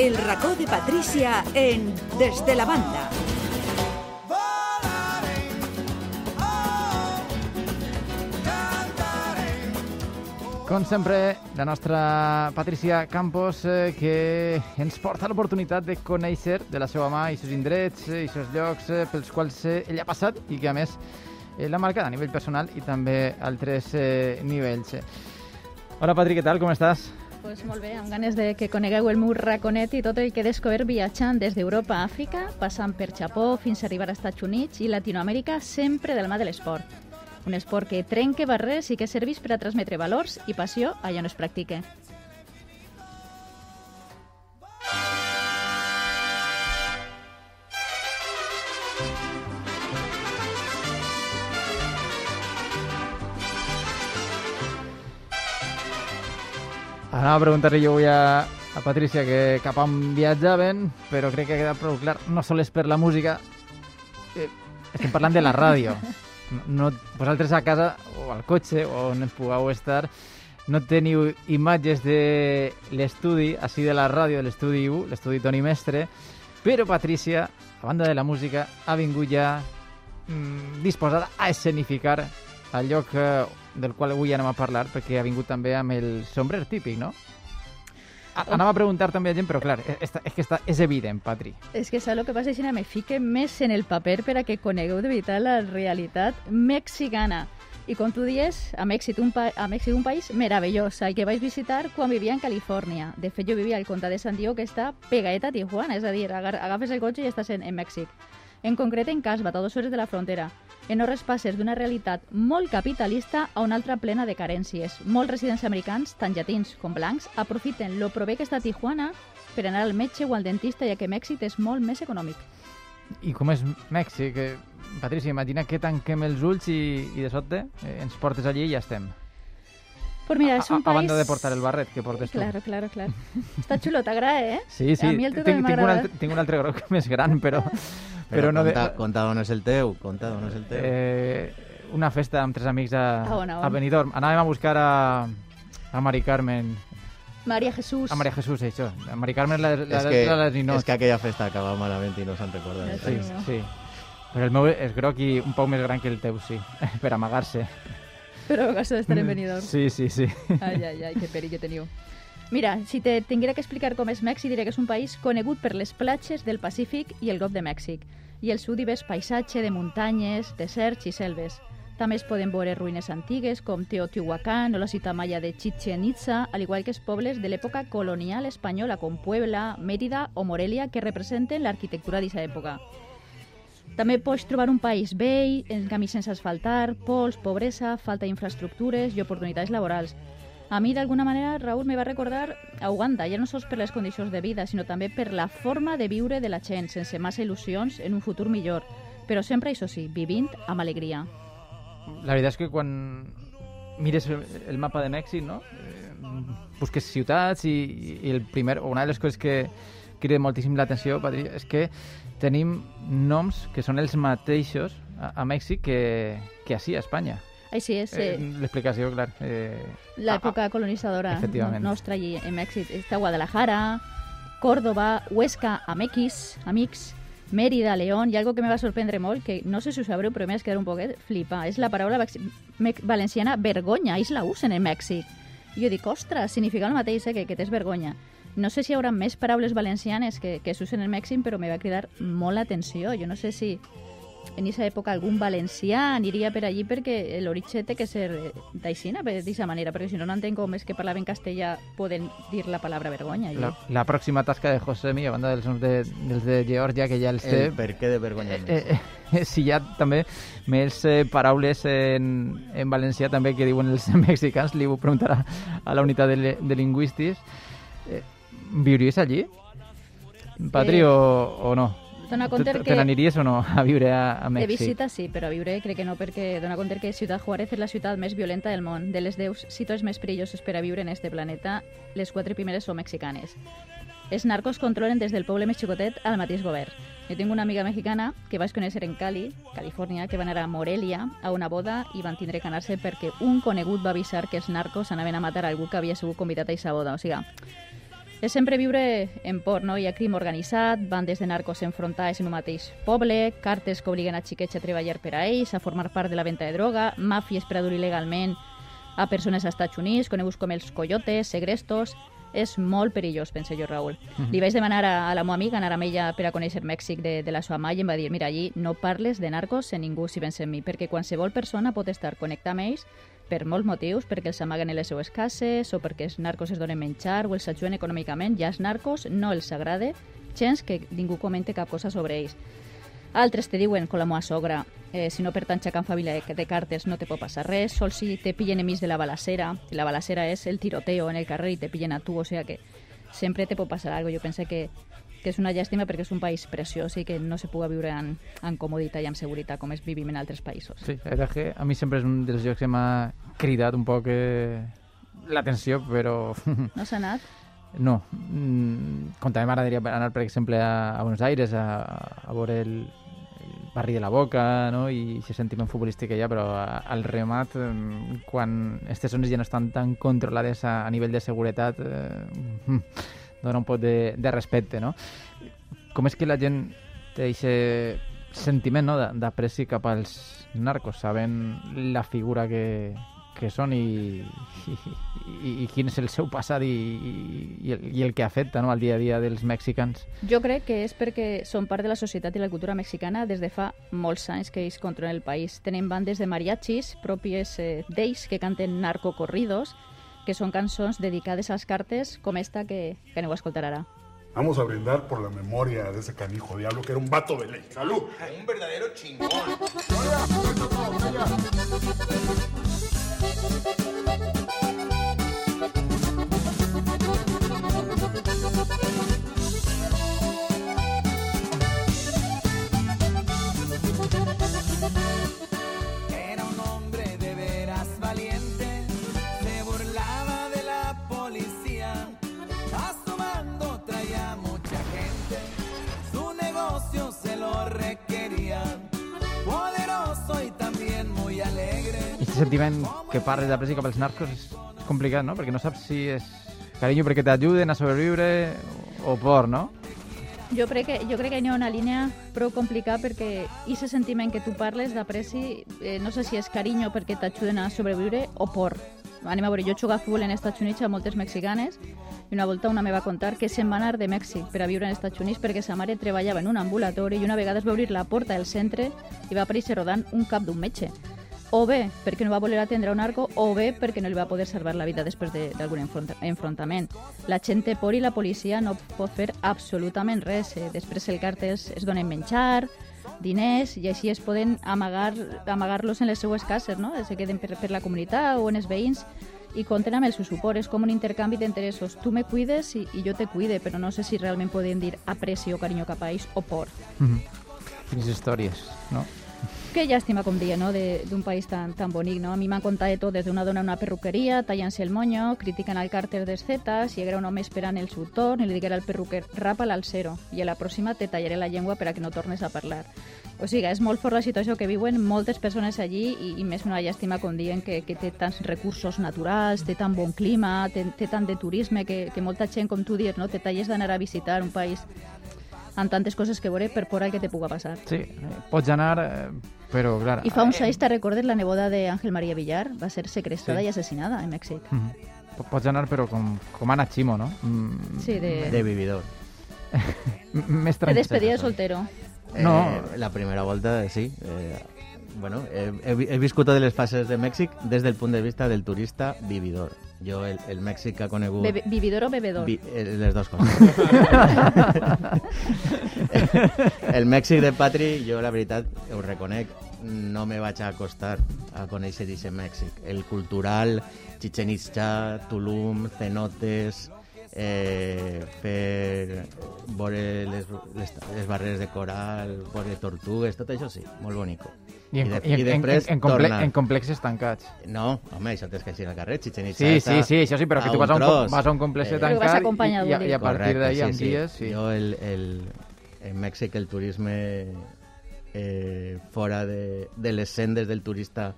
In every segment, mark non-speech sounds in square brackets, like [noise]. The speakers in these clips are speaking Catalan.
El racó de Patricia en Desde la Banda. Com sempre, la nostra Patricia Campos, eh, que ens porta l'oportunitat de conèixer de la seva mà i seus indrets i seus llocs eh, pels quals eh, ell ha passat i que, a més, eh, l'ha marcat a nivell personal i també a altres eh, nivells. Hola, Patri, què tal? Com estàs? Pues molt bé, amb ganes de que conegueu el meu raconet i tot el que he descobert viatjant des d'Europa a Àfrica, passant per Japó fins a arribar als Estats Units i Latinoamèrica, sempre del mà de l'esport. Un esport que trenca barreres i que serveix per a transmetre valors i passió allà on es practique. Anava a preguntar-li jo avui a, a Patricia que cap on viatjaven, però crec que ha quedat prou clar. No sols per la música, eh, estem parlant de la ràdio. No, vosaltres a casa o al cotxe o on pugueu estar no teniu imatges de l'estudi, així de la ràdio, de l'estudi 1, l'estudi Toni Mestre, però Patricia, a banda de la música, ha vingut ja mm, disposada a escenificar el lloc eh, del qual avui anem a parlar, perquè ha vingut també amb el sombrer típic, no? A- Anava a preguntar també a gent, però clar, és, és que està, és evident, Patri. És que saps el que passa, Xina? Me fique més en el paper per a que conegueu de veritat la realitat mexicana. I com tu dies, a Mèxic, un, pa a Mèxic un país meravellós, el que vaig visitar quan vivia en Califòrnia. De fet, jo vivia al comtat de San Diego, que està pegadet a Tijuana, és a dir, agafes el cotxe i estàs en, en Mèxic. En concret, en Casbat, a dues hores de la frontera. En hores passes d'una realitat molt capitalista a una altra plena de carències. Molts residents americans, tant llatins com blancs, aprofiten lo prové que està Tijuana per anar al metge o al dentista, ja que Mèxic és molt més econòmic. I com és Mèxic? Eh, Patricia, imagina que tanquem els ulls i, i de sobte eh, ens portes allí i ja estem. Pues mira, a, un a, a país... de portar el barret que portes Claro, tu. claro, claro. Està xulo, t'agrada, eh? Sí, sí, A mi [laughs] [laughs] el teu també m'agrada. tinc un altre groc més gran, però, però, no de... conta, conta on és el teu, conta on és el teu. Eh, una festa amb tres amics a, A on, a on? a Benidorm. Anàvem a buscar a, a Mari Carmen. Maria Jesús. A Maria Jesús, això. A Mari Carmen la, la, és, que, la, la, la és que aquella festa acaba malament i no se'n recorda. Sí, Sí. res. sí. Però el meu és groc i un poc més gran que el teu, sí. [laughs] Per amagar-se. Però a casa d'estar en Benidorm. Sí, sí, sí. Ai, ai, ai, que perill que teniu. Mira, si te tinguera que explicar com és Mèxic, diré que és un país conegut per les platges del Pacífic i el Golf de Mèxic, i el seu divers paisatge de muntanyes, deserts i selves. També es poden veure ruïnes antigues com Teotihuacán o la ciutat maya de Chichen Itza, al igual que els pobles de l'època colonial espanyola com Puebla, Mérida o Morelia que representen l'arquitectura d'aquesta època. També pots trobar un país vell, en camins sense asfaltar, pols, pobresa, falta d'infraestructures i oportunitats laborals. A mi, d'alguna manera, Raül me va recordar a Uganda, ja no sols per les condicions de vida, sinó també per la forma de viure de la gent, sense massa il·lusions en un futur millor, però sempre, això sí, vivint amb alegria. La veritat és que quan mires el, mapa de Mèxic, no? Eh, busques ciutats i, i el primer, una de les coses que crida moltíssim l'atenció, Patri, és que tenim noms que són els mateixos a, a Mèxic que, que així a Espanya. Així és, Eh, eh, L'explicació, clar. Eh, l'època colonitzadora efectivament. no- nostra allí en Mèxic. Està Guadalajara, Córdoba, Huesca, Amequis, Amics, Mérida, León, i algo que me va sorprendre molt, que no sé si ho sabreu, però m'he quedar un poquet flipa, és la paraula valenciana vergonya, ells la usen en Mèxic. I jo dic, ostres, significa el mateix, eh, que, que tens vergonya. No sé si hi haurà més paraules valencianes que, que s'usen en Mèxic, però me va cridar molt l'atenció. Jo no sé si en aquesta època algun valencià aniria per allí perquè l'origen té que ser eh, d'aixina, d'aquesta manera, perquè si no, no entenc com és que parlaven castellà poden dir la paraula vergonya. la, la pròxima tasca de Josemi, a banda dels noms de, dels de Geòrgia, que ja els té, El per què de vergonya eh, eh, eh, si hi ha també més eh, paraules en, en valencià també que diuen els [laughs] mexicans, li ho preguntarà a la unitat de, de lingüístics. Eh, viuries allí? Patri, Eh, o, o no? Dona Te, compte te que n'aniries o no a viure a, a de Mèxic? visita sí, però a viure crec que no, perquè dona compte que Ciutat Juárez és la ciutat més violenta del món. De les 10 ciutats més perilloses per a viure en este planeta, les quatre primeres són mexicanes. Els narcos controlen des del poble més xicotet al mateix govern. Jo tinc una amiga mexicana que vaig conèixer en Cali, Califòrnia, que va anar a Morelia a una boda i van tindre que anar-se perquè un conegut va avisar que els narcos anaven a matar algú que havia sigut convidat a aquesta boda. O sigui, És sempre viure en por, no? Hi ha crim organitzat, bandes de narcos enfrontades en un mateix poble, cartes que obliguen a xiquets a treballar per a ells, a formar part de la venda de droga, màfies per a dur il·legalment a persones als Estats Units, coneguts com els coyotes, segrestos... És molt perillós, penso jo, Raül. Mm -hmm. Li vaig demanar a, a la meva amiga, anar amb ella per a conèixer Mèxic de, de la seva mare, i em va dir, mira, allí no parles de narcos en ningú si vens en mi, perquè qualsevol persona pot estar connectada amb ells per molts motius, perquè els amaguen en les seues cases, o perquè els narcos es donen menjar, o els ajuden econòmicament, ja els narcos no els agrada gens que ningú comente cap cosa sobre ells. Altres te diuen, com la meva sogra, eh, si no pertanys a cap família de, cartes no te pot passar res, sol si te pillen enmig de la balacera, la balacera és el tiroteo en el carrer i te pillen a tu, o sigui que sempre te pot passar alguna Jo penso que, que és una llàstima perquè és un país preciós i que no se pugui viure en, en comoditat i en seguretat com es vivim en altres països. Sí, la que a mi sempre és un dels llocs que m'ha cridat un poc eh, l'atenció, però... [laughs] No s'ha anat? No. Mm, com també m'agradaria anar, per exemple, a, a Buenos Aires a, a veure el, barri de la boca no? i aquest sentiment futbolístic que hi ha, però al remat, quan aquestes zones ja no estan tan controlades a, a nivell de seguretat, eh, [laughs] dona un poc de, de respecte. No? Com és que la gent té aquest sentiment no? d'apreci cap als narcos, sabent la figura que, que són i, i, i, i quin és el seu passat i, i, el, i el que afecta no, al dia a dia dels mexicans. Jo crec que és perquè són part de la societat i la cultura mexicana des de fa molts anys que ells controlen el país. Tenen bandes de mariachis pròpies eh, d'ells que canten narcocorridos, que són cançons dedicades als cartes com esta que, que aneu a escoltar ara. Vamos a brindar por la memoria de ese canijo diablo que era un vato de ley. ¡Salud! Un verdadero chingón. Thank you. Sentiment que parles d'apreci cap als narcos és complicat, no? Perquè no saps si és carinyo perquè t'ajuden a sobreviure o por, no? Jo crec que, jo crec que hi ha una línia prou complicada perquè aquest sentiment que tu parles d'apreci, eh, no sé si és carinyo perquè t'ajuden a sobreviure o por. Anem a veure, jo jugar a futbol en Estats Units a moltes mexicanes i una volta una me va contar que se'n va anar de Mèxic per a viure en Estats Units perquè sa mare treballava en un ambulatori i una vegada es va obrir la porta del centre i va aparèixer rodant un cap d'un metge. O bé perquè no va voler atendre un arco o bé perquè no li va poder salvar la vida després de- d'algun enfronta enfrontament. La gent té por i la policia no pot fer absolutament res. Eh, Després el càrtels es donen menjar, diners, i així es poden amagar amagar-los en les seues cases, no? Se queden per, per la comunitat o en els veïns i compten amb el seu suport. És com un intercanvi d'interessos. Tu me cuides i, i jo te cuide, però no sé si realment podem dir aprecio, carinyo cap a ells o por. Mm -hmm. Quines històries, no? Que llàstima, com deia, no? d'un país tan, tan bonic. No? A mi m'han contat de tot, des d'una dona en una perruqueria, tallant-se el moño, criticant el càrter dels Zetas, i era un home esperant el seu torn, i li diguera al perruquer, rapa-la al zero, i a la pròxima te tallaré la llengua per a que no tornes a parlar. O sigui, és molt fort la situació que viuen moltes persones allí i, i més una llàstima, com diuen, que, que té tants recursos naturals, té tan bon clima, té, té tant de turisme, que, que molta gent, com tu dius, no? te talles d'anar a visitar un país amb tantes coses que veure per por al que te puga passar. Sí, eh, pots anar, eh, però, clar... I fa uns eh, anys, te recordes, la neboda d'Àngel Maria Villar va ser secrestada Sí. i assassinada en Mèxic. mhm. Po- Pots anar, però com, com Anna Chimo, no? Mm, Sí, de, De vividor. [laughs] Més de tranquil. despedida de soltero. No. Eh, la primera volta, sí. Eh, bueno, he, he viscut totes les fases de Mèxic des del punt de vista del turista vividor. Jo, el, el Mèxic que ha conegut... Bebe, vividor o bebedor? Vi, eh, les dues coses. [laughs] el Mèxic de Patri, jo la veritat, ho reconec, no me vaig acostar a conèixer aquest Mèxic. El cultural, Chichen Itza, Tulum, cenotes, eh, fer veure les, les, les barreres de coral, veure tortugues, tot això sí, molt bonico. I en, I de- i en, i després en, en, comple tornar. en complexes tancats. No, home, això tens que ir al carrer, Chichen Itza Sí, sí, sí, això sí, però que a tu vas a un, tros. vas a un complex Eh, tancat acompanyat, i, i, vol i a partir d'ahí sí, amb sí. dies... Sí. Jo el, el, en Mèxic el turisme eh, fora de, de les sendes del turista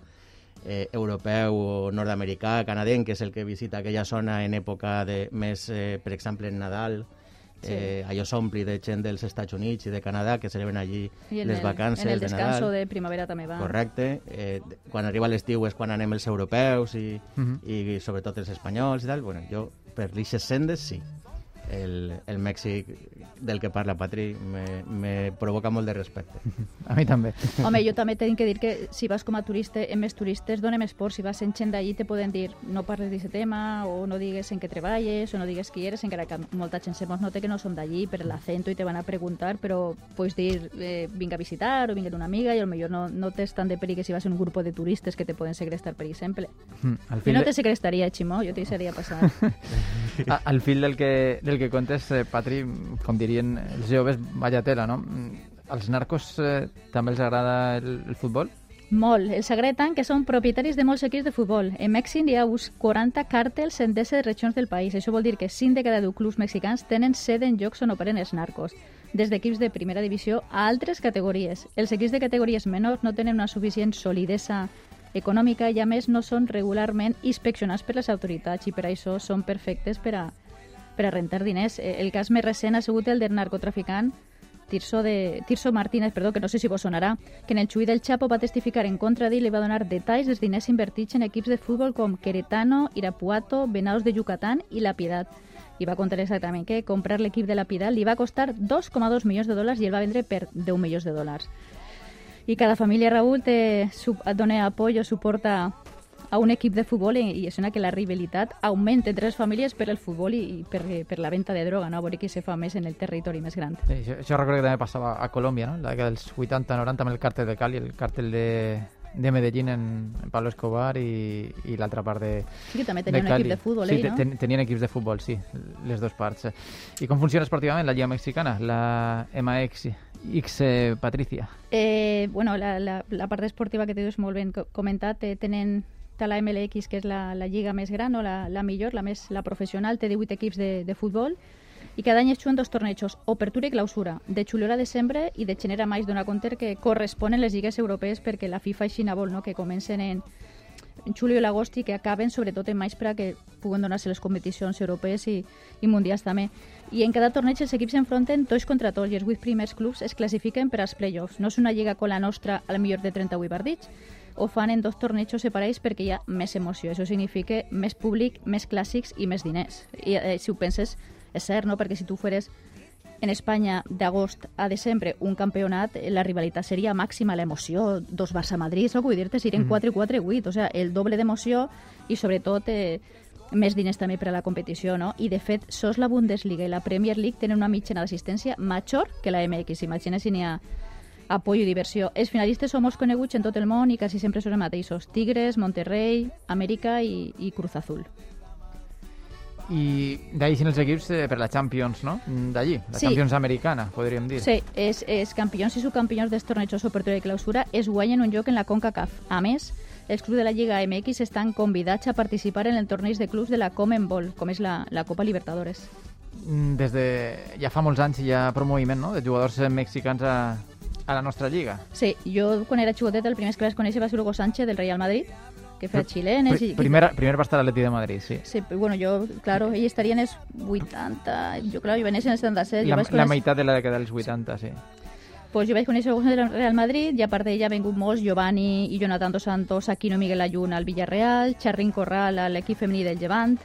eh, europeu o nord-americà, canadenc, que és el que visita aquella zona en època de més, eh, per exemple, en Nadal, Sí. eh, allò s'ompli de gent dels Estats Units i de Canadà que celebren allí I en les el, vacances en el de descanso Nadal. de primavera també va. Correcte. Eh, quan arriba l'estiu és quan anem els europeus i, Mhm. i sobretot els espanyols i tal. Bueno, jo, per l'ixes sendes, sí. El, el Mèxic del que parla Patri me, me provoca molt de respecte. [laughs] A mi també. Home, jo també tinc que dir que si vas com a turista, en més turistes donem esport. Si vas en gent d'allí te poden dir no parles d'aquest tema, o no digues en què treballes, o no digues qui eres, encara que molta gent se mos nota que no som d'allí per l'acento i te van a preguntar, però pots dir eh, vinga a visitar o vinga d'una amiga i potser no, no tens tant de perill que si vas en un grup de turistes que te poden segrestar, per exemple. Mm, Al Jo fil, no de- te segrestaria, Ximó, jo t'hi seria passar. [laughs] al fil del que, del que contes, eh, Patri, com dirien els joves, vaya tela, no? Als narcos eh, també els agrada el, el futbol? Molt. Els agrada tant que són propietaris de molts equips de futbol. En Mèxic hi ha uns 40 càrtels en 10 regions del país. Això vol dir que 5 de cada 10 clubs mexicans tenen sede en llocs on operen els narcos, des d'equips de primera divisió a altres categories. Els equips de categories menors no tenen una suficient solidesa econòmica i a més no són regularment inspeccionats per les autoritats i per això són perfectes per a, per a rentar diners. Eh, El cas més recent ha sigut el del narcotraficant Tirso, de, Tirso Martínez, perdó, que no sé si vos sonarà, que en el xuí del Chapo va testificar en contra d'ell i va donar detalls dels diners invertits en equips de futbol com Queretano, Irapuato, Venados de Yucatán i La Piedad. I va contar exactament que comprar l'equip de La Piedad li va costar 2,2 milions de dòlars i el va vendre per 10 milions de dòlars. I cada família, Raül, te, dona apoyo, suporta a un equip de futbol i, i sembla que la rivalitat augmenta entre les famílies per el futbol i, i per, per la venda de droga, no? a veure qui se fa més en el territori més gran. Sí, això, això recordo que també passava a Colòmbia, no? La dècada dels 80-90 amb el càrtel de Cali, el càrtel de, de Medellín en, en Pablo Escobar i, i l'altra part de, Sí, que també tenia un equip de futbol, sí, ell, te- no? ten, tenien equips de futbol, sí, les dues parts. I com funciona esportivament la Lliga Mexicana, la MX, X eh, Patricia? Eh, bueno, la, la, la part esportiva que t'he molt ben co- comentat, eh, tenen té la MLX, que és la, la lliga més gran o la, la millor, la més la professional, té 18 equips de, de futbol i cada any es juguen dos tornejos, obertura i clausura, de juliol a desembre i de gener a maig, donar compte que corresponen les lligues europees perquè la FIFA així vol, no? que comencen en, en juliol i l'agost i que acaben sobretot en maig per a que puguen donar-se les competicions europees i, i mundials també. I en cada torneig els equips s'enfronten tots contra tots i els 8 primers clubs es classifiquen per als play-offs. No és una lliga com la nostra, al millor de 38 partits, ho fan en dos tornejos separats perquè hi ha més emoció. Això significa més públic, més clàssics i més diners. I eh, si ho penses, és cert, no? Perquè si tu fueres en Espanya d'agost a desembre un campionat, eh, la rivalitat seria màxima, l'emoció, dos Barça-Madrid, que vull dir-te, serien 4 4 8, o sigui, el doble d'emoció i sobretot eh, més diners també per a la competició, no? I de fet, sos la Bundesliga i la Premier League tenen una mitjana d'assistència major que la MX. Imagina si n'hi ha apoyo i diversió. Els finalistes som molt coneguts en tot el món i quasi sempre són els mateixos. Tigres, Monterrey, Amèrica i, i Cruz Azul. I d'ahir xin els equips eh, per la Champions, no? D'allí, la Sí. Champions americana, podríem dir. Sí, els, els campions i subcampions dels tornejos obertura i clausura es guanyen un lloc en la CONCACAF. A més, els clubs de la Lliga MX estan convidats a participar en el torneig de clubs de la Comenbol, com és la, la Copa Libertadores. Mm, Des de ja fa molts anys hi ha promoviment no? de jugadors mexicans a, a la nostra lliga. Sí, jo quan era xicoteta el primer que vaig conèixer va ser Hugo Sánchez del Real Madrid, que feia xilenes... Pri i- primer, primer va estar a l'Atleti de Madrid, sí. Sí, bueno, jo, claro, ell estaria en els 80, jo, claro, jo venia en el 77, La, vaig la conèixer... meitat de la dècada dels 80, sí. Pues jo vaig conèixer el del Real Madrid i a part d'ella ha vingut molts, Giovanni i Jonathan Dos Santos, Aquino Miguel Ayun al Villarreal, Charrín Corral a l'equip femení del Llevant,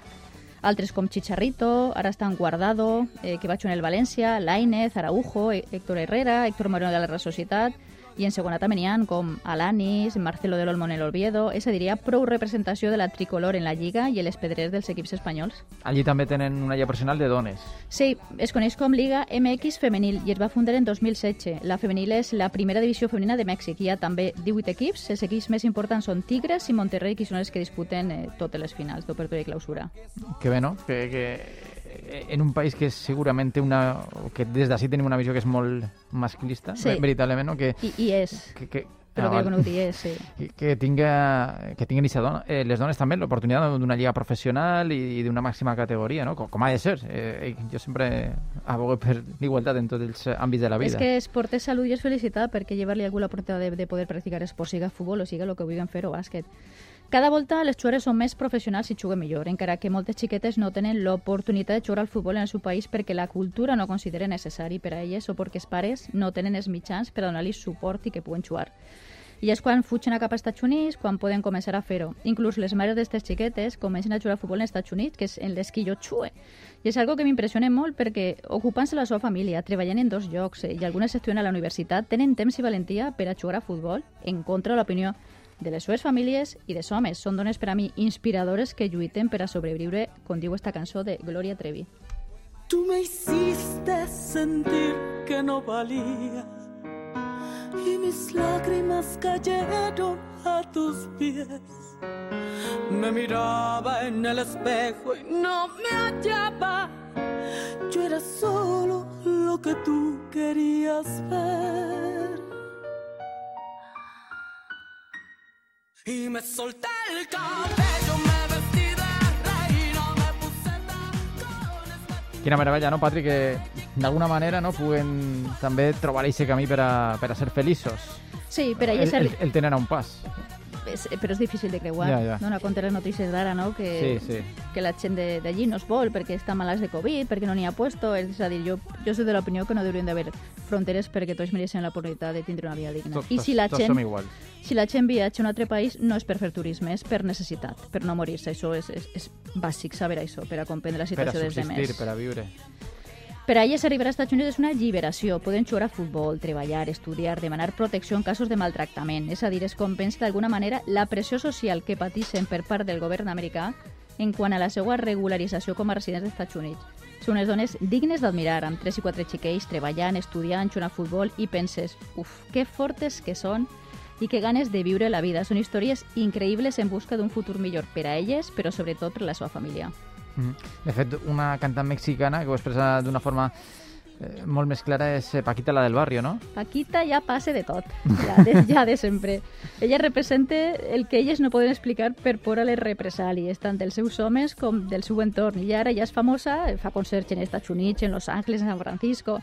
altres com Chicharrito, ara estan Guardado, eh, que va en el València, Lainez, Araujo, Hé- Héctor Herrera, Héctor Moreno de la Real Societat, i en segona també n'hi ha com Alanis, Marcelo del Olmo en el Oviedo, és a dir, hi ha prou representació de la tricolor en la Lliga i les pedrers dels equips espanyols. Allí també tenen una lliga professional de dones. Sí, es coneix com Liga MX Femenil i es va fundar en 2016. La femenil és la primera divisió femenina de Mèxic. Hi ha també 18 equips. Els equips més importants són Tigres i Monterrey, que són els que disputen eh, totes les finals d'obertura i clausura. Que bé, no? Que, que en un país que segurament té una... que des d'ací tenim una visió que és molt masclista, Sí. ver- veritablement, no? Que, I, i és, que, que, però ah, que no ho digués, sí. [laughs] que, que tinga, que tinguin dona, eh, les dones també l'oportunitat d'una lliga professional i, i d'una màxima categoria, no? Com, com ha de ser. Eh, jo sempre abogo per l'igualtat en tots els àmbits de la vida. És que esport és salut i és felicitat perquè llevar-li a algú l'oportunitat de, de poder practicar esport, siga futbol o siga el que vulguin fer o bàsquet. Cada volta les jugadores són més professionals i juguen millor, encara que moltes xiquetes no tenen l'oportunitat de jugar al futbol en el seu país perquè la cultura no considera necessari per a elles o perquè els pares no tenen els mitjans per a donar-li suport i que puguen jugar. I és quan fugen a cap als Estats Units quan poden començar a fer-ho. Inclús les mares d'aquestes xiquetes comencen a jugar a futbol als Estats Units, que és en les que jo xue. I és algo que m'impressiona molt perquè ocupant-se la seva família, treballant en dos llocs eh, i algunes estudien a la universitat, tenen temps i valentia per a jugar a futbol en contra de l'opinió de les seves famílies i dels homes. Són dones per a mi inspiradores que lluiten per a sobreviure, com diu esta cançó de Gloria Trevi. Tú me hiciste sentir que no valía y mis lágrimas cayeron a tus pies. Me miraba en el espejo y no me hallaba. Yo era solo lo que tú querías ver. Y me solté el cabello, me vestí de reina, me puse tacones, me Quina meravella, no, Patri, que d'alguna manera no puguen també trobar aquest camí per a, per a ser feliços. Sí, per a el, el, el tenen a un pas. És, però és difícil de creuar. Ja, ja. Dona compte les notícies d'ara, no? Que, Sí, sí. que la gent de- d'allí no es vol perquè està malalts de Covid, perquè no n'hi ha puesto. És a dir, jo, jo soc de l'opinió que no deurien d'haver fronteres perquè tots mereixen l'oportunitat de tindre una vida digna. Tots, I si la gent som iguals. si la gent viatja a un altre país no és per fer turisme, és per necessitat, per no morir-se. Això és, és, és bàsic saber això, per a comprendre la Per a situació dels subsistir, demés. per a viure. Per a elles arribar als Estats Units és una alliberació. Poden jugar a futbol, treballar, estudiar, demanar protecció en casos de maltractament. És a dir, es compensa d'alguna manera la pressió social que pateixen per part del govern americà en quant a la seva regularització com a residents dels Estats Units. Són unes dones dignes d'admirar, amb tres i quatre xiquells, treballant, estudiant, jugant a futbol, i penses, uf, que fortes que són i que ganes de viure la vida. Són històries increïbles en busca d'un futur millor per a elles, però sobretot per a la seva família. Mhm. De fet, una cantant mexicana que ho expressa d'una forma eh, molt més clara és eh, Paquita, la del barrio, no? Paquita ja passa de tot, [laughs] ja de, ja de sempre. Ella representa el que elles no poden explicar per por a les represàlies, tant dels seus homes com del seu entorn. I ara ja és famosa, fa concerts en Estats Units, en Los Angeles, en San Francisco,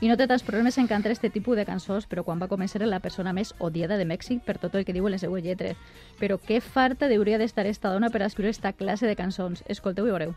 i no té tants problemes en cantar este tipus de cançons, però quan va començar era la persona més odiada de Mèxic per tot el que diu en les seues lletres. Però què farta hauria d'estar esta dona per escriure esta classe de cançons? Escolteu i veureu.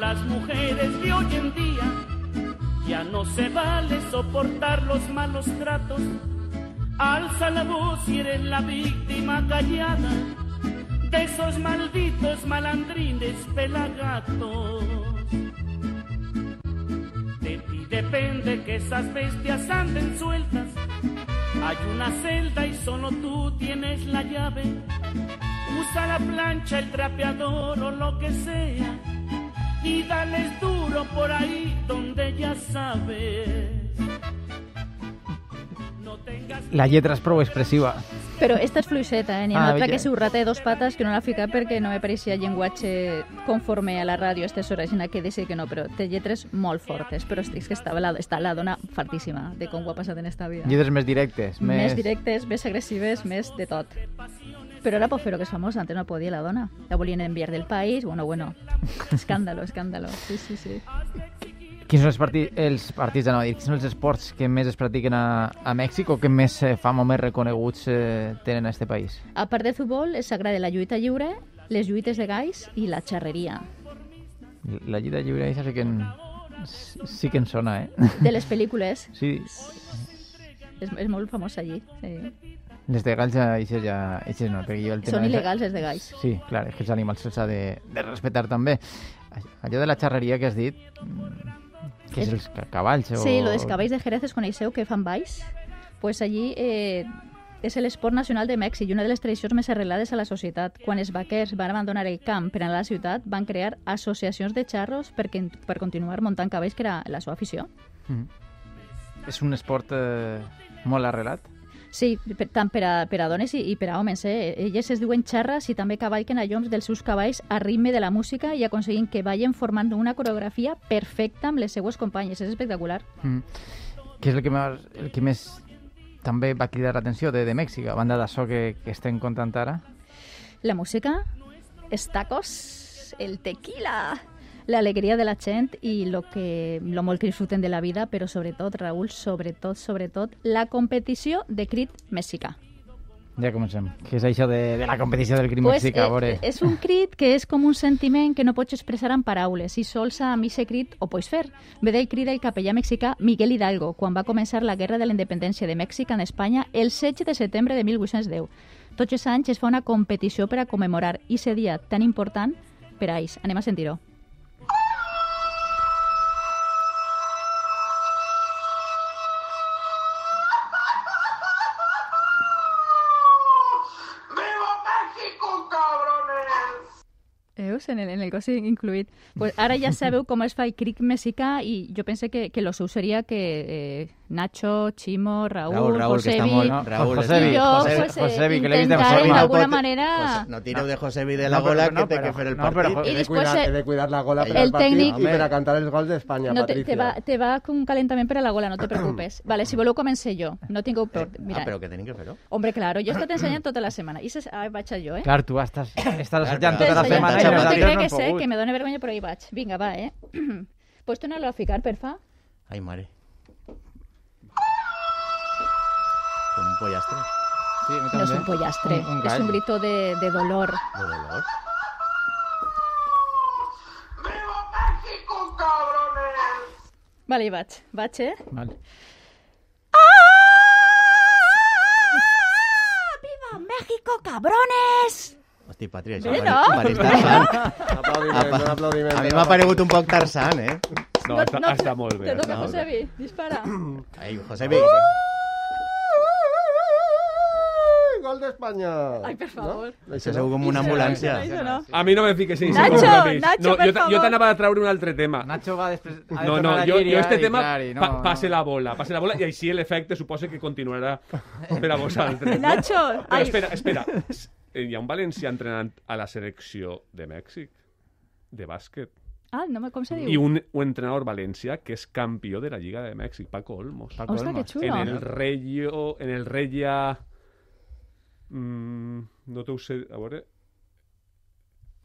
Las mujeres de hoy en día. Ya no se vale soportar los malos tratos. Alza la voz y eres la víctima callada de esos malditos malandrines pelagatos. De ti depende que esas bestias anden sueltas. Hay una celda y solo tú tienes la llave. Usa la plancha, el trapeador o lo que sea. Y dales duro por ahí donde ya sabes. No tengas La lletra és prou expressiva. Però esta és fluixeta, eh? N'hi ha Ah, una altra que és urrata de dos pates que no l'ha ficat perquè no me pareixia llenguatge conforme a la ràdio a aquestes hores, en que sé que no, però té lletres molt fortes, però és que estava la, està la dona fartíssima de com ho ha passat en esta vida. Lletres més directes. Més... Més, directes, més agressives, més de tot. Però ara pot fer-ho, que és famosa, antes no podia la dona. La volien enviar del país, bueno, bueno. [laughs] Escàndalo, escàndalo. Sí, sí, sí. Quins són els, parti els partits, no, dir, quins són els esports que més es practiquen a, a Mèxic o que més eh, fama o més reconeguts eh, tenen a este país? A part del futbol, sagrada la lluita lliure, les lluites de gais i la xerreria. La llida lliure aquesta sí que en, sí que en sona, eh? De les pel·lícules, Sí, és, és molt famosa allí. Sí. Les de galls eixes ja, eixes no, perquè jo el tema... Són il·legals, els de gais. Sí, clar, és que els animals se'ls ha de, de respectar també. Allò de la xarreria que has dit, mm, que és els ca- cavalls o... Sí, lo dels cavalls de Jerez es coneixeu que fan balls? pues allí eh, és l'esport nacional de Mèxic i una de les tradicions més arrelades a la societat. Quan els vaquers van abandonar el camp per anar a la ciutat, van crear associacions de xarros per, per continuar muntant cavalls, que era la seva afició. Mhm. És un esport eh, molt arrelat. Sí, per, tant per a, per a dones i, i per a homes. Eh? Elles es diuen xarres i també cavalquen a lloms dels seus cavalls a ritme de la música i aconseguint que ballen formant una coreografia perfecta amb les seues companyes. És espectacular. Mm. Què és el que, més, el que més també va cridar l'atenció de, de Mèxic, a banda d'això que, que estem contant ara? La música, els tacos, el tequila, la alegria de la gent i lo, que, lo molt que disfruten de la vida, però sobretot, Raül, sobretot, sobretot, la competició de crit mexicà. Ja comencem. Què és això de, de la competició del crim Pues, mexicà? eh, és un crit que és com un sentiment que no pots expressar en paraules i sols amb aquest crit ho pots fer. Ve del crit del capellà mexicà Miguel Hidalgo quan va començar la Guerra de la Independència de Mèxic en Espanya el 16 de setembre de 1810. Tots els anys es fa una competició per a commemorar aquest dia tan important per a ells. Anem a sentir-ho. Veus? En el, en el cos incluït. Pues ara ja sabeu com es fa el cric mexicà i jo pense que, que lo seu seria que eh, Nacho, Chimo, Raúl, Raúl, Raúl, que Josebi... molt- No, Raúl, Josebi, jo, José- pues, eh, Josebi, que l'he vist en intentar forma. d'alguna pot- manera... José- no tireu de Josebi de la No, però- gola no, que té però- que fer el no, però- partit. I He de, después, cuidar, eh, he de cuidar la gola el para el, partido técnic- y para cantar el gol de España, No, te, Patricia. te, va, te va un calentament per a la gola, no te [clears throat] preocupes. Vale, si voleu comencé jo. No tingueu por. Mira, Ah, però que tenim que fer-ho. Hombre, claro, jo he estat ensenyant [clears throat] tota la setmana. I se, ah, vaig jo, eh? Clar, tu estàs, estàs clar. tota la Ensenyant, setmana i no te crec no que que me dóna vergonya, però ahí vaig. Vinga, va, eh? [clears throat] pues torna-lo a ficar, per fa. Ai, mare. Com un pollastre Sí, No també. un pollastre, Un, un gall. un grito de, de dolor. de dolor. Vale, hi vaig. Vaig, eh? Vale. ¡Viva México, cabrones! Hosti, Patri, això Bé, no? pareix Tarzan. Un aplaudiment. A mi m'ha paregut un poc Tarzan, eh? No, està, està molt bé. Te toca, no, Josebi. Dispara. Ai, Josebi. Gol de España. Ai, per favor. Això segur com una ambulància. No. A mi no me fiques en Nacho. Nacho, no, per jo, te- favor. jo t'anava a traure un altre tema. Nacho va després... ha No, no, jo, jo este i, tema clar, i no, pa, no. passe la bola, passe la bola i així l'efecte suposa que continuarà per a vosaltres. no? Nacho, Però espera, espera. Eh, Hi ha un valencià entrenant a la selecció de Mèxic, de bàsquet, Ah, no, me- com se i diu? un, un entrenador valencià que és campió de la Lliga de Mèxic, Paco Olmos. Paco Ostres, que Olmos. xulo. En el Reyo... En el Reya... Mm, no t'ho sé... A veure...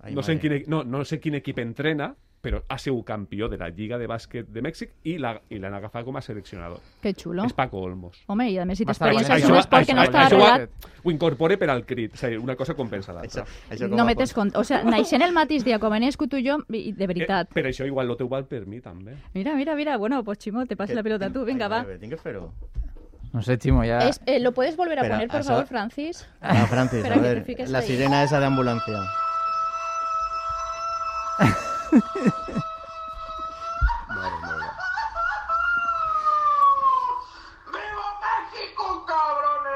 Ai, no, sé en quin, no, no sé quin equip entrena, però ha sigut campió de la Lliga de Bàsquet de Mèxic i la- i l'han agafat com a seleccionador. Que xulo. És Paco Olmos. Home, i a més si t'experiència és un Això- esport que no està això- arreglat. Ho incorpore per al crit. A dir, una cosa compensa Això, l'altra. No metes pot- compte. O sigui, naixent el mateix dia com he nascut tu i jo, i de veritat. Eh, per això igual lo teu val per mi, també. Mira, mira, mira. Bueno, pues Chimo, te paso la pelota tú. Venga, Ai, va. Tinc que fer-ho. No sé, Chimo, ja... Es- eh, ¿Lo puedes volver a Espera, poner, por això- favor, Francis? Ah, Francis, Espera a que te ver, fiques la ahí. sirena esa de ambulancia. Madre mía.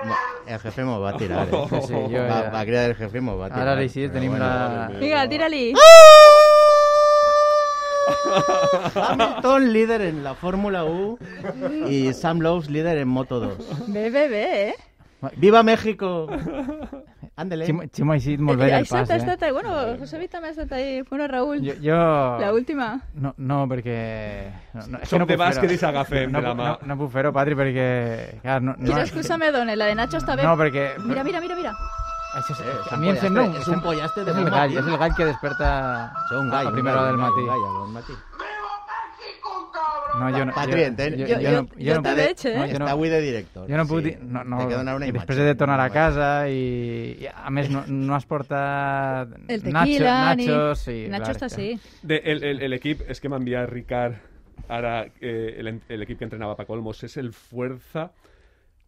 Va, El jefe me va a tirar, eh? [laughs] Sí, sí, jo Va, ja... va a cridar el jefe y me va a tirar. Ara sí, Però tenim bueno. la... Venga, tírali. Hamilton líder en la Fórmula 1 y Sam Lowe líder en Moto 2. Bé, bé, bé, eh? ¡Viva México! Ándele. Ximo, Ximo ha eixit molt bé Eh, del pas, eh? estat, ahí. bueno, José Vita també ha estat ahí. Bueno, Raúl, Jo, jo... la última. No, no, perquè... No, no, és Som que no de puc bàsquet fer-ho. i s'agafem no, de la mà. No, no puc fer-ho, Patri, perquè... Clar, no, no, Quina excusa me dona? La de Nacho està bé. no, perquè... Mira, mira, mira, mira. Això és, és a un mi em pollastre, sembla un... és un pollastre de és el bon gall, matí. és el gall que desperta Això és un gall. a un primera hora gall, del un matí. gall, a bon matí. No, jo no... Patri, jo, entén- jo, jo- jo, no, jo no, te veig, eh? No, jo Està no, avui de director. jo no puc sí. dir... No, no, Té que donar una i imatge. després he de tornar a casa i, i a més no, no has portat [laughs] El tequila, Nacho, ni... Nachos, sí, Nacho clar, està que- así. De, el, el, el equip, és que m'envia Ricard ara eh, el, el equip que entrenava Paco Olmos és el Fuerza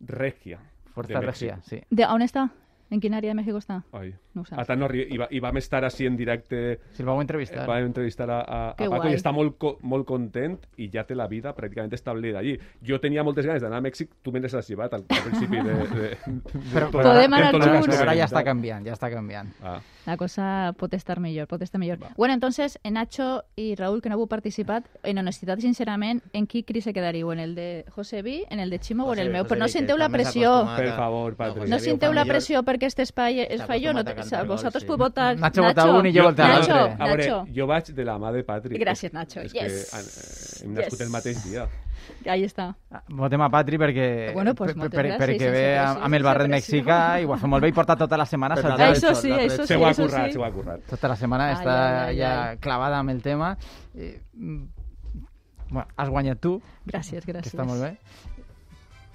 Regia. Fuerza de Mèxic. Regia, sí. De, on està? En quina àrea de México està? Ai. No ho saps. A tant no i, va, I vam estar així en directe Si el vau Eh, entrevistar. va entrevistar a, a, a Paco guai. i està molt, molt content i ja té la vida pràcticament establida allí. Jo tenia moltes ganes d'anar a Mèxic, tu me n'has llevat al, al principi de... de, de Però, tot- però, Podem de anar junts. però ara ja està canviant, ja està canviant. Ah. La cosa pot estar millor, pot estar millor. Bueno, entonces, en Nacho y Raúl, que no heu participat, en honestitat i sincerament, en qui cri se quedariu? En el de José Vi, en el de Ximo o en el meu? Però no senteu la pressió. Per favor, Patri. No José ho senteu fa la pressió perquè este espai és Està fallo. No, vosaltres gols, podeu sí. votar Nacho vota un i jo Nacho, vota l'altre. A veure, Nacho. jo vaig de la mà de Patri. Gràcies, Nacho. És Yes. que, eh, Hem nascut Yes. el mateix dia. Ahí està. Votem a Patri perquè, Bueno, pues per- per- perquè ve amb, el barret mexicà i ho ha fet molt bé i porta tota la setmana. Això sí, això sí, Se ho ha currat, sí. se ho ha currat. Tota la setmana Ai, està ai, ai, ja ai. clavada amb el tema. Eh, bueno, has guanyat tu, Gràcies, que gràcies. està molt bé.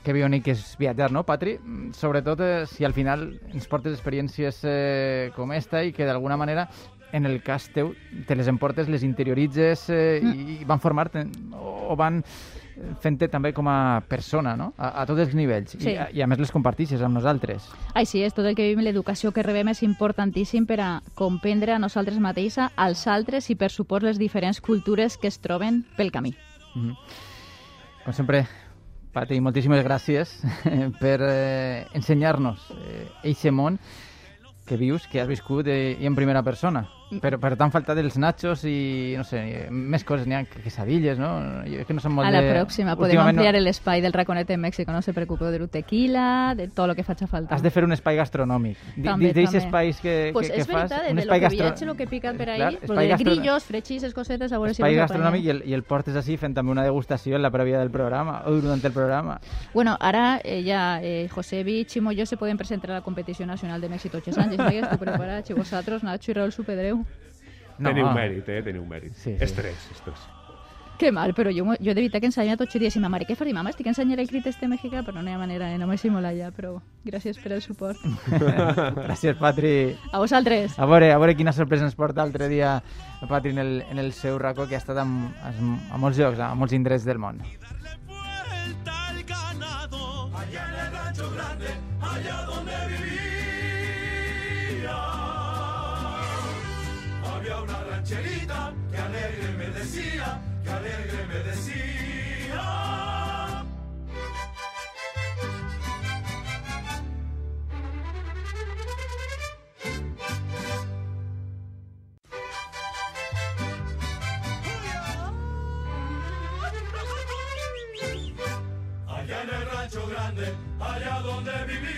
Que bonic és viatjar, no, Patri? Sobretot eh, si al final ens portes experiències eh, com esta i que d'alguna manera en el cas teu te les emportes, les interioritzes eh, i van formar-te o, van fent-te també com a persona, no? A, a tots els nivells. Sí. I, a- I a més les compartixes amb nosaltres. Ai, sí, és tot el que vivim, l'educació que rebem és importantíssim per a comprendre a nosaltres mateixa, als altres i, per suport, les diferents cultures que es troben pel camí. Mhm. Com sempre, Pati, moltíssimes gràcies [laughs] per eh, ensenyar-nos eh, eixe món que vius, que has viscut eh, i en primera persona. Però, però t'han faltat els nachos i, no sé, més coses, n'hi ha quesadilles, no? Jo és que no som molt A la de... pròxima podem Últimament ampliar l'espai del raconet en Mèxic, no se preocupeu de tequila, de tot el que faci falta. Has de fer un espai gastronòmic. També, espais que, pues que, que és veritat, fas, de, un de lo que gastro- viatge, lo que pica per ahí, Clar, pues espai de gastro- grillos, frechis, cosetes, a veure si espai gastronòmic i el, i el portes així fent també una degustació en la prèvia del programa o durant el programa. Bueno, ara eh, ja eh, José Vi, Chimo i jo se poden presentar a la competició nacional de Mèxic tots els anys. Ja estic preparats. I vosaltres, Nacho i Raúl Supedreu. No. Teniu mèrit, eh? Teniu mèrit. Sí, sí. Estrès, estrès. Que mal, però jo, jo de veritat que ensenya tots els dies. I ma mare, què faré, mama? Estic ensenyant el crit este mexicà, però no hi ha manera, eh? no m'he simulat ja, però gràcies per el suport. [laughs] Gràcies, Patri. A vosaltres. A veure, a veure quina sorpresa ens porta l'altre dia Patri en el, en el seu racó, que ha estat amb, amb, a molts llocs, a molts indrets del món. Alegre me decía. Allá en el rancho grande, allá donde vivía.